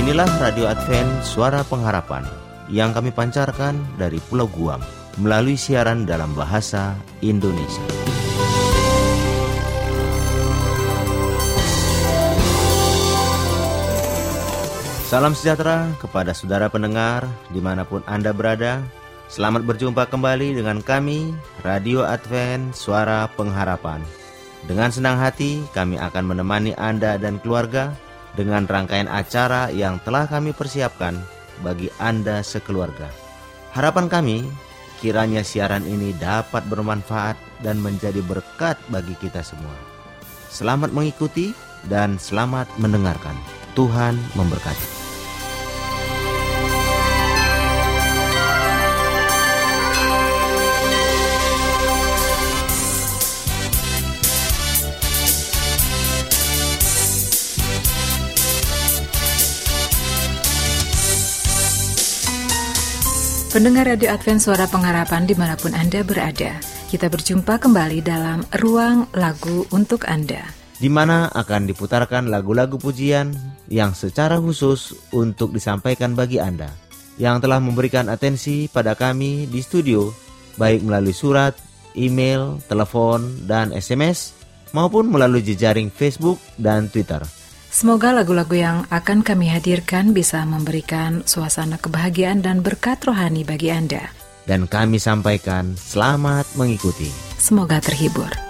Inilah Radio Advent Suara Pengharapan yang kami pancarkan dari Pulau Guam melalui siaran dalam bahasa Indonesia. Salam sejahtera kepada saudara pendengar di mana pun Anda berada. Selamat berjumpa kembali dengan kami, Radio Advent Suara Pengharapan. Dengan senang hati, kami akan menemani Anda dan keluarga dengan rangkaian acara yang telah kami persiapkan bagi Anda sekeluarga. Harapan kami, kiranya siaran ini dapat bermanfaat dan menjadi berkat bagi kita semua. Selamat mengikuti dan selamat mendengarkan. Tuhan memberkati. Pendengar Radio Advent Suara Pengharapan di mana pun Anda berada, kita berjumpa kembali dalam Ruang Lagu untuk Anda. Di mana akan diputarkan lagu-lagu pujian yang secara khusus untuk disampaikan bagi Anda yang telah memberikan atensi pada kami di studio, baik melalui surat, email, telepon, dan SMS, maupun melalui jejaring Facebook dan Twitter. Semoga lagu-lagu yang akan kami hadirkan bisa memberikan suasana kebahagiaan dan berkat rohani bagi Anda. Dan kami sampaikan selamat mengikuti. Semoga terhibur.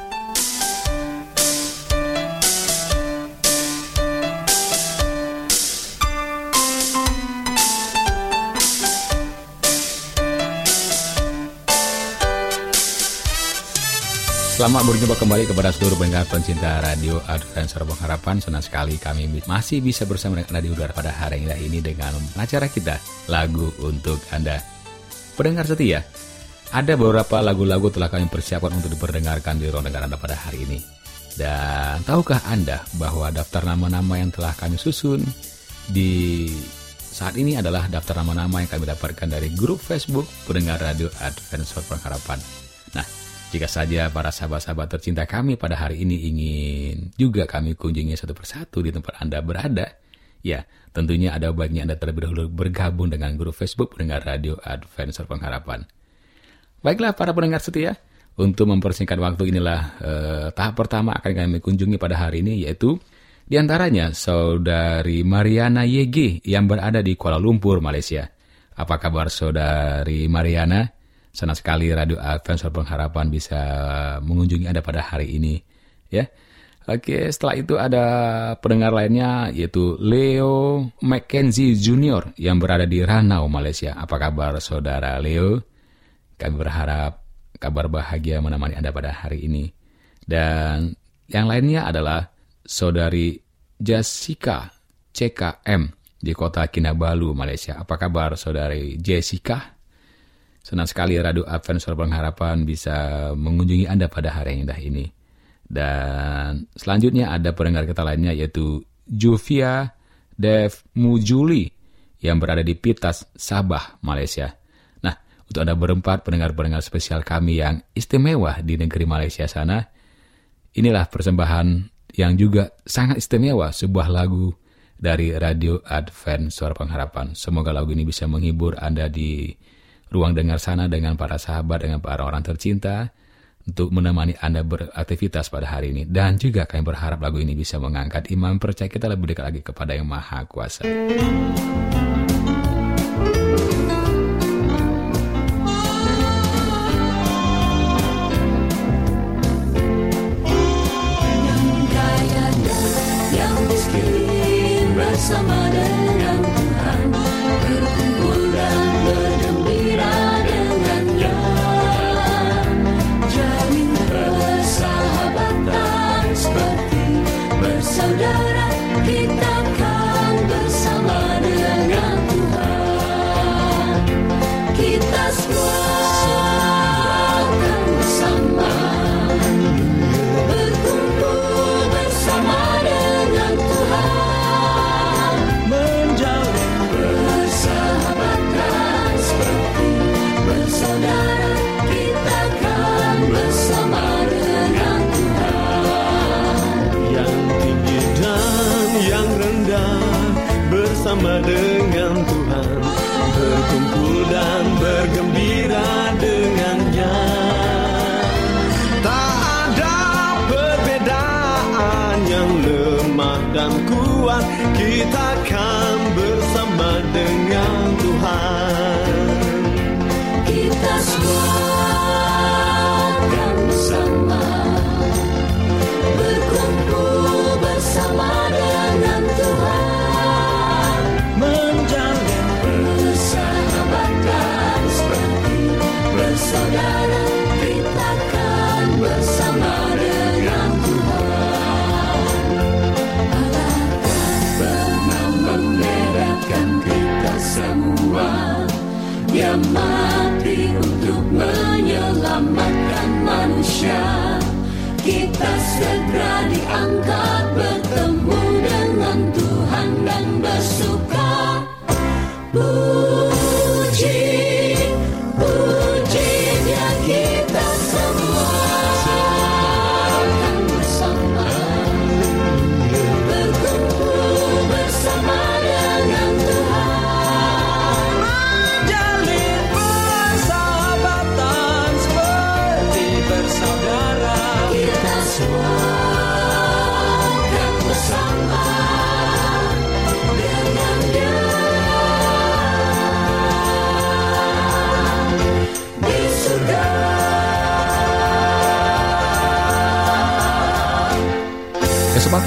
Selamat berjumpa kembali kepada seluruh pendengar pencinta Radio Advent Suara Pengharapan. Senang sekali kami masih bisa bersama dengan Anda di udara pada hari ini dengan acara kita, Lagu Untuk Anda. Pendengar setia, ada beberapa lagu-lagu telah kami persiapkan untuk diperdengarkan di ruang dengar Anda pada hari ini. Dan tahukah Anda bahwa daftar nama-nama yang telah kami susun di saat ini adalah daftar nama-nama yang kami dapatkan dari grup Facebook pendengar Radio Advent Suara Pengharapan. Jika saja para sahabat-sahabat tercinta kami pada hari ini ingin juga kami kunjungi satu persatu di tempat Anda berada, ya tentunya ada baiknya Anda terlebih dahulu bergabung dengan grup Facebook pendengar Radio Adventure Pengharapan. Baiklah para pendengar setia, untuk mempersingkat waktu inilah eh, tahap pertama akan kami kunjungi pada hari ini yaitu di antaranya saudari Mariana YG yang berada di Kuala Lumpur, Malaysia. Apa kabar saudari Mariana? Senang sekali Radio Advent Pengharapan bisa mengunjungi Anda pada hari ini. Ya, Oke, setelah itu ada pendengar lainnya yaitu Leo Mackenzie Junior yang berada di Ranau, Malaysia. Apa kabar saudara Leo? Kami berharap kabar bahagia menemani Anda pada hari ini. Dan yang lainnya adalah saudari Jessica CKM di kota Kinabalu, Malaysia. Apa kabar saudari Jessica? Senang sekali Radio Advent Suara Pengharapan bisa mengunjungi Anda pada hari yang indah ini. Dan selanjutnya ada pendengar kita lainnya yaitu Juvia Dev Mujuli yang berada di Pitas, Sabah, Malaysia. Nah, untuk Anda berempat pendengar-pendengar spesial kami yang istimewa di negeri Malaysia sana, inilah persembahan yang juga sangat istimewa sebuah lagu dari Radio Advent Suara Pengharapan. Semoga lagu ini bisa menghibur Anda di ruang dengar sana dengan para sahabat, dengan para orang tercinta untuk menemani Anda beraktivitas pada hari ini. Dan juga kami berharap lagu ini bisa mengangkat iman percaya kita lebih dekat lagi kepada yang Maha Kuasa.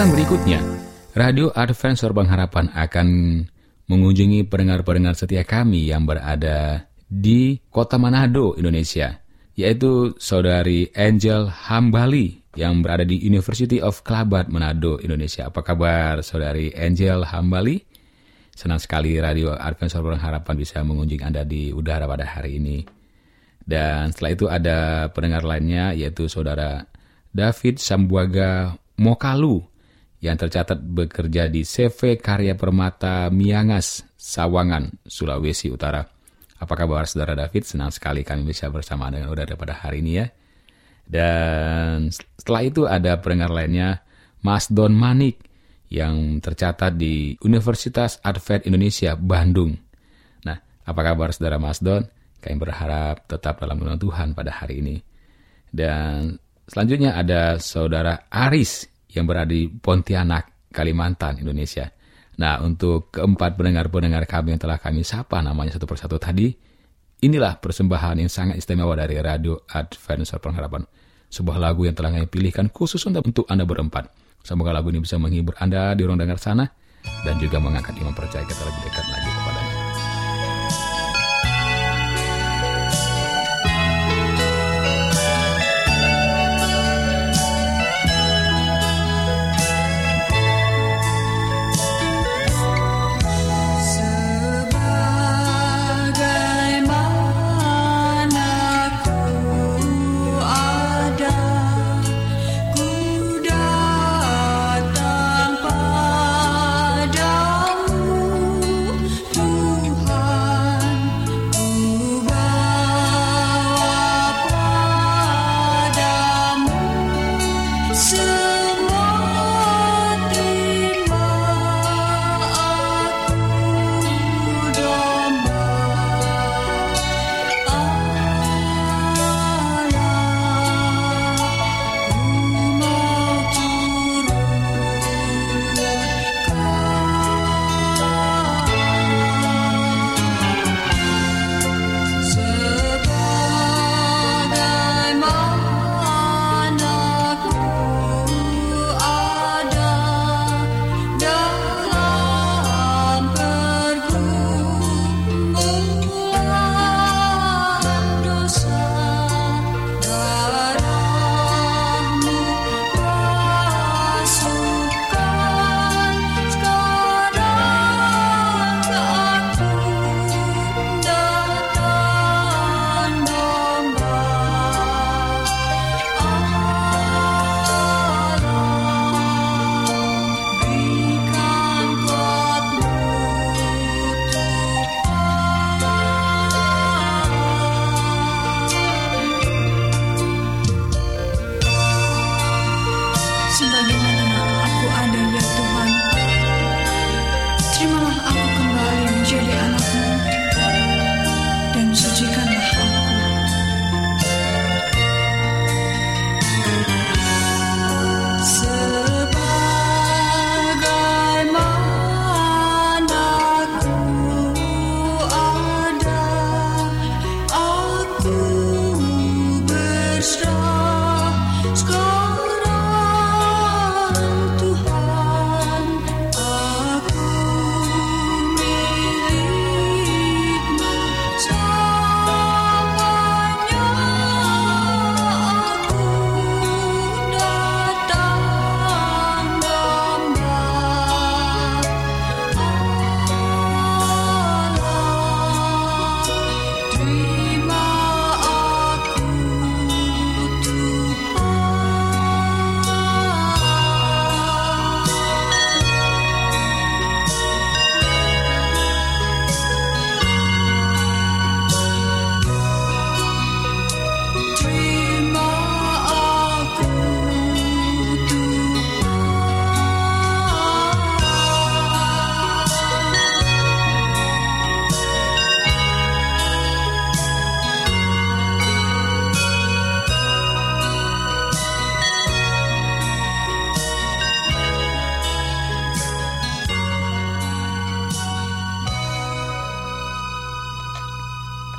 Kesempatan berikutnya, Radio Advent Suara Pengharapan akan mengunjungi pendengar-pendengar setia kami yang berada di kota Manado, Indonesia, yaitu Saudari Angel Hambali yang berada di University of Kelabat, Manado, Indonesia. Apa kabar Saudari Angel Hambali? Senang sekali Radio Advent Suara Pengharapan bisa mengunjungi Anda di udara pada hari ini. Dan setelah itu ada pendengar lainnya yaitu Saudara David Sambuaga Mokalu yang tercatat bekerja di CV Karya Permata Miangas, Sawangan, Sulawesi Utara. Apa kabar Saudara David? Senang sekali kami bisa bersama dengan udara pada hari ini ya. Dan setelah itu ada pendengar lainnya Mas Don Manik yang tercatat di Universitas Advent Indonesia Bandung. Nah, apa kabar Saudara Mas Don? Kami berharap tetap dalam lindungan Tuhan pada hari ini. Dan selanjutnya ada Saudara Aris yang berada di Pontianak, Kalimantan, Indonesia. Nah, untuk keempat pendengar-pendengar kami yang telah kami sapa namanya satu persatu tadi, inilah persembahan yang sangat istimewa dari Radio Advent Suara Pengharapan. Sebuah lagu yang telah kami pilihkan khusus untuk Anda berempat. Semoga lagu ini bisa menghibur Anda di ruang dengar sana dan juga mengangkat iman percaya kita lebih dekat lagi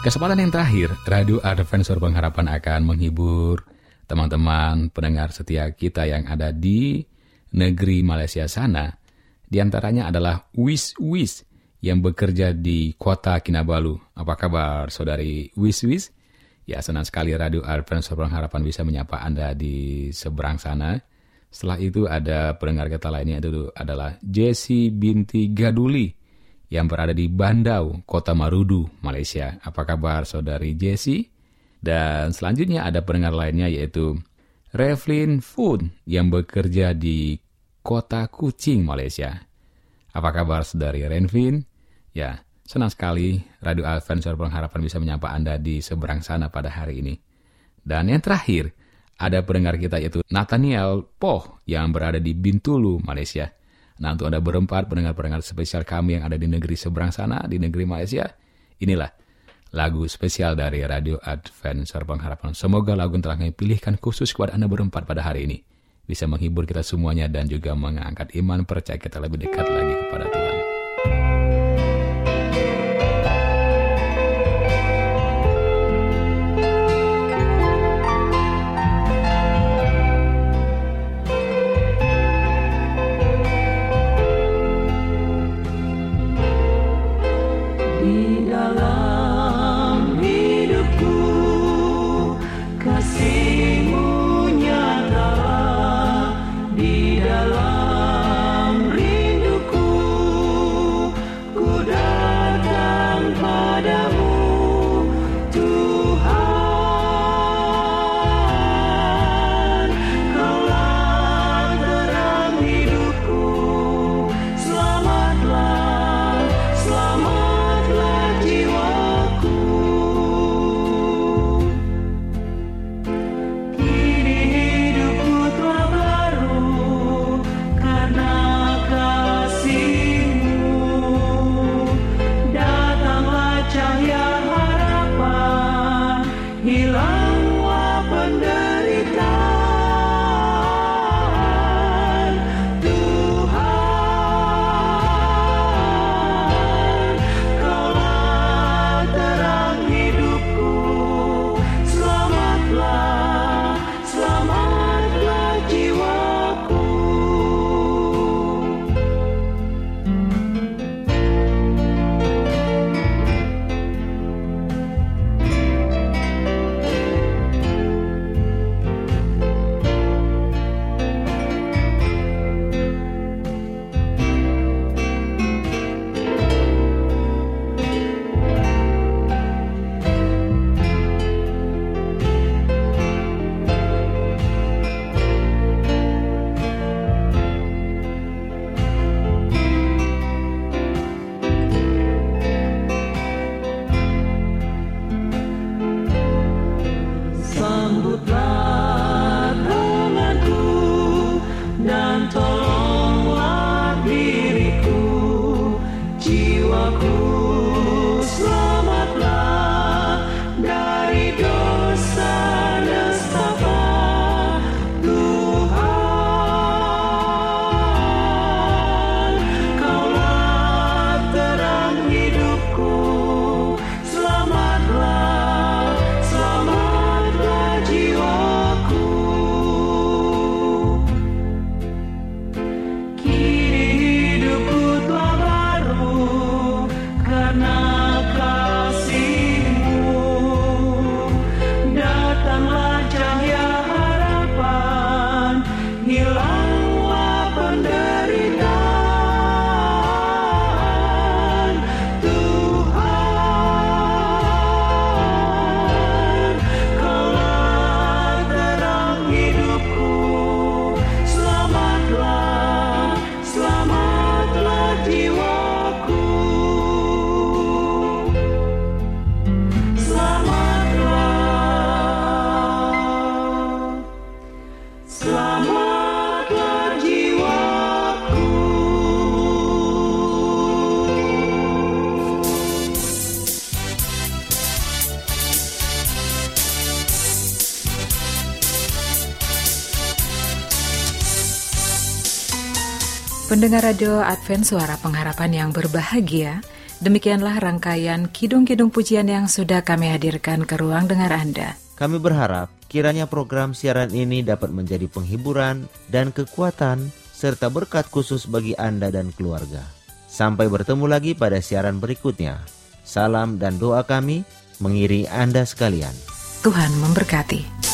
Kesempatan yang terakhir, Radio Advent Suara Pengharapan akan menghibur teman-teman pendengar setia kita yang ada di negeri Malaysia sana. Di antaranya adalah Wis Wis yang bekerja di kota Kinabalu. Apa kabar saudari Wis Wis? Ya senang sekali Radio Advent Suara Pengharapan bisa menyapa Anda di seberang sana. Setelah itu ada pendengar kita lainnya itu adalah Jessie binti Gaduli yang berada di Bandau, Kota Marudu, Malaysia. Apa kabar saudari Jessie? Dan selanjutnya ada pendengar lainnya yaitu Revlin Food yang bekerja di Kota Kucing, Malaysia. Apa kabar saudari Renvin? Ya, senang sekali Radio Advent Suara Pengharapan bisa menyapa Anda di seberang sana pada hari ini. Dan yang terakhir, ada pendengar kita yaitu Nathaniel Poh yang berada di Bintulu, Malaysia. Nah, untuk Anda berempat pendengar-pendengar spesial kami yang ada di negeri seberang sana, di negeri Malaysia, inilah lagu spesial dari Radio Advent Suara Pengharapan. Semoga lagu yang telah kami pilihkan khusus kepada Anda berempat pada hari ini bisa menghibur kita semuanya dan juga mengangkat iman percaya kita lebih dekat lagi kepada Tuhan. Pendengar radio Advent Suara Pengharapan yang berbahagia, demikianlah rangkaian kidung-kidung pujian yang sudah kami hadirkan ke ruang dengar Anda. Kami berharap kiranya program siaran ini dapat menjadi penghiburan dan kekuatan serta berkat khusus bagi Anda dan keluarga. Sampai bertemu lagi pada siaran berikutnya. Salam dan doa kami mengiri Anda sekalian. Tuhan memberkati.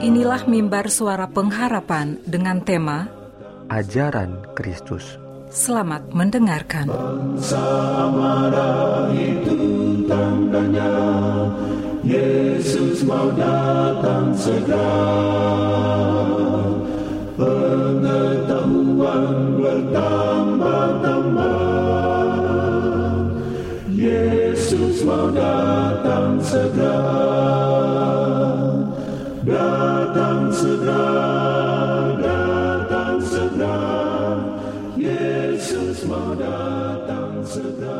Inilah mimbar suara pengharapan dengan tema ajaran Kristus. Selamat mendengarkan. Yesus mau datang segera Pengetahuan bertambah-tambah Yesus mau datang segera Datang segera Datang segera Yesus mau datang segera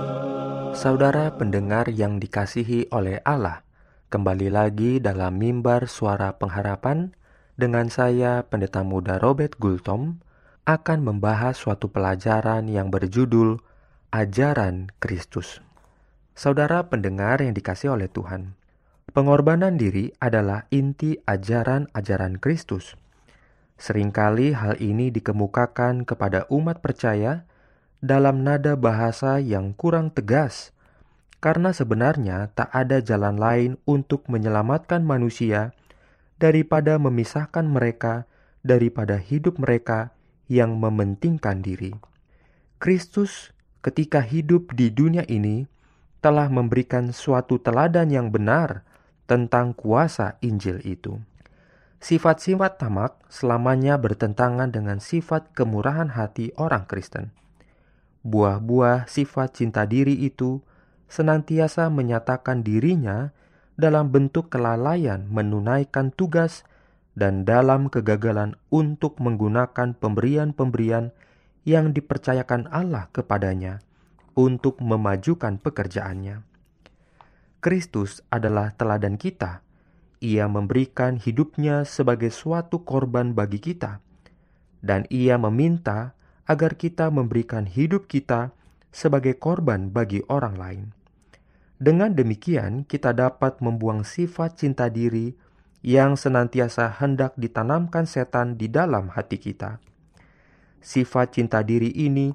Saudara pendengar yang dikasihi oleh Allah, kembali lagi dalam mimbar suara pengharapan dengan saya Pendeta Muda Robert Gultom akan membahas suatu pelajaran yang berjudul Ajaran Kristus. Saudara pendengar yang dikasih oleh Tuhan, pengorbanan diri adalah inti ajaran-ajaran Kristus. Seringkali hal ini dikemukakan kepada umat percaya dalam nada bahasa yang kurang tegas, karena sebenarnya tak ada jalan lain untuk menyelamatkan manusia daripada memisahkan mereka daripada hidup mereka yang mementingkan diri. Kristus, ketika hidup di dunia ini, telah memberikan suatu teladan yang benar tentang kuasa Injil itu. Sifat-sifat tamak selamanya bertentangan dengan sifat kemurahan hati orang Kristen. Buah-buah sifat cinta diri itu senantiasa menyatakan dirinya dalam bentuk kelalaian menunaikan tugas dan dalam kegagalan untuk menggunakan pemberian-pemberian yang dipercayakan Allah kepadanya untuk memajukan pekerjaannya. Kristus adalah teladan kita. Ia memberikan hidupnya sebagai suatu korban bagi kita, dan ia meminta agar kita memberikan hidup kita sebagai korban bagi orang lain. Dengan demikian, kita dapat membuang sifat cinta diri yang senantiasa hendak ditanamkan setan di dalam hati kita. Sifat cinta diri ini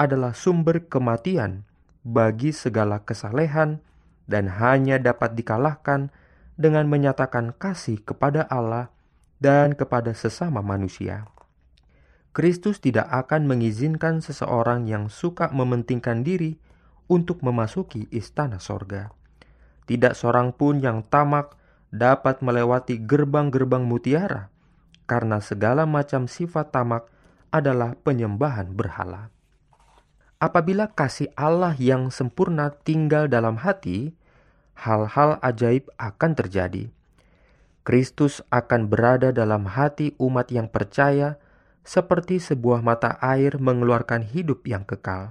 adalah sumber kematian bagi segala kesalehan dan hanya dapat dikalahkan dengan menyatakan kasih kepada Allah dan kepada sesama manusia. Kristus tidak akan mengizinkan seseorang yang suka mementingkan diri untuk memasuki istana sorga. Tidak seorang pun yang tamak dapat melewati gerbang-gerbang mutiara, karena segala macam sifat tamak adalah penyembahan berhala. Apabila kasih Allah yang sempurna tinggal dalam hati, hal-hal ajaib akan terjadi. Kristus akan berada dalam hati umat yang percaya, seperti sebuah mata air mengeluarkan hidup yang kekal.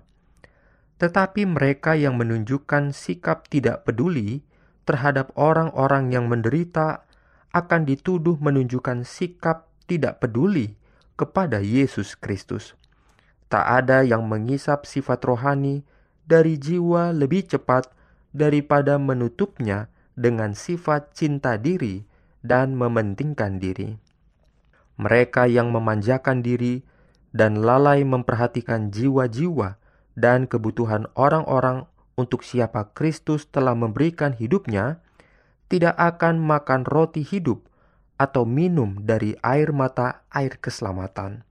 Tetapi mereka yang menunjukkan sikap tidak peduli terhadap orang-orang yang menderita akan dituduh menunjukkan sikap tidak peduli kepada Yesus Kristus. Tak ada yang mengisap sifat rohani dari jiwa lebih cepat daripada menutupnya dengan sifat cinta diri dan mementingkan diri. Mereka yang memanjakan diri dan lalai memperhatikan jiwa-jiwa dan kebutuhan orang-orang untuk siapa Kristus telah memberikan hidupnya, tidak akan makan roti hidup atau minum dari air mata air keselamatan.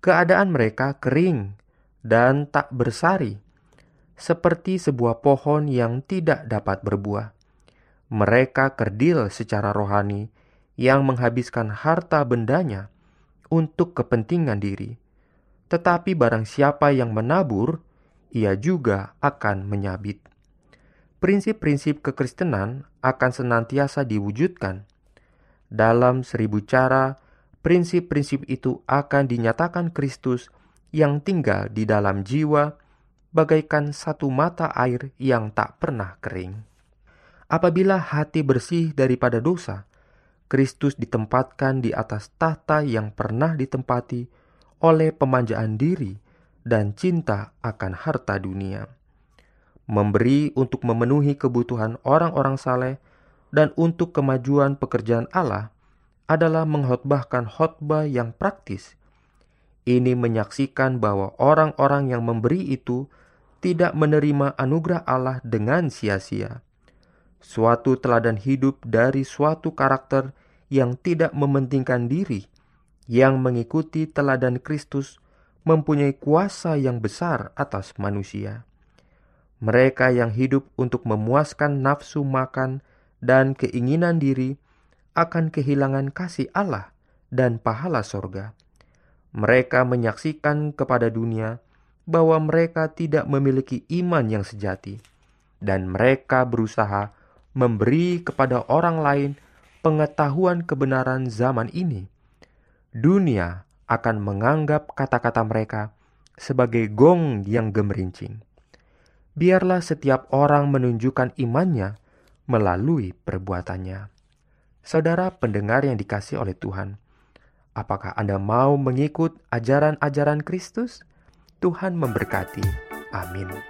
Keadaan mereka kering dan tak bersari, seperti sebuah pohon yang tidak dapat berbuah. Mereka kerdil secara rohani yang menghabiskan harta bendanya untuk kepentingan diri. Tetapi barang siapa yang menabur, ia juga akan menyabit. Prinsip-prinsip kekristenan akan senantiasa diwujudkan. Dalam seribu cara, prinsip-prinsip itu akan dinyatakan Kristus yang tinggal di dalam jiwa, bagaikan satu mata air yang tak pernah kering. Apabila hati bersih daripada dosa, Kristus ditempatkan di atas tahta yang pernah ditempati oleh pemanjaan diri dan cinta akan harta dunia memberi untuk memenuhi kebutuhan orang-orang saleh, dan untuk kemajuan pekerjaan Allah adalah menghotbahkan khotbah yang praktis. Ini menyaksikan bahwa orang-orang yang memberi itu tidak menerima anugerah Allah dengan sia-sia. Suatu teladan hidup dari suatu karakter yang tidak mementingkan diri, yang mengikuti teladan Kristus, mempunyai kuasa yang besar atas manusia. Mereka yang hidup untuk memuaskan nafsu makan dan keinginan diri akan kehilangan kasih Allah dan pahala sorga. Mereka menyaksikan kepada dunia bahwa mereka tidak memiliki iman yang sejati, dan mereka berusaha memberi kepada orang lain pengetahuan kebenaran zaman ini. Dunia akan menganggap kata-kata mereka sebagai gong yang gemerincing biarlah setiap orang menunjukkan imannya melalui perbuatannya. Saudara pendengar yang dikasih oleh Tuhan, apakah Anda mau mengikut ajaran-ajaran Kristus? Tuhan memberkati. Amin.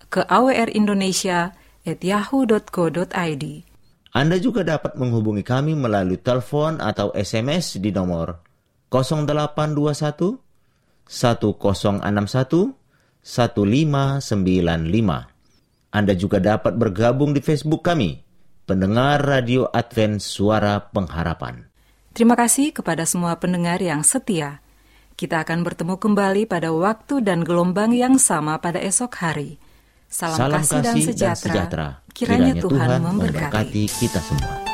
ke awrindonesia@yahoo.co.id. Anda juga dapat menghubungi kami melalui telepon atau SMS di nomor 0821 1061 1595. Anda juga dapat bergabung di Facebook kami, pendengar Radio Advent Suara Pengharapan. Terima kasih kepada semua pendengar yang setia. Kita akan bertemu kembali pada waktu dan gelombang yang sama pada esok hari. Salam, kasih, dan sejahtera. Kiranya, Tuhan memberkati. kita semua.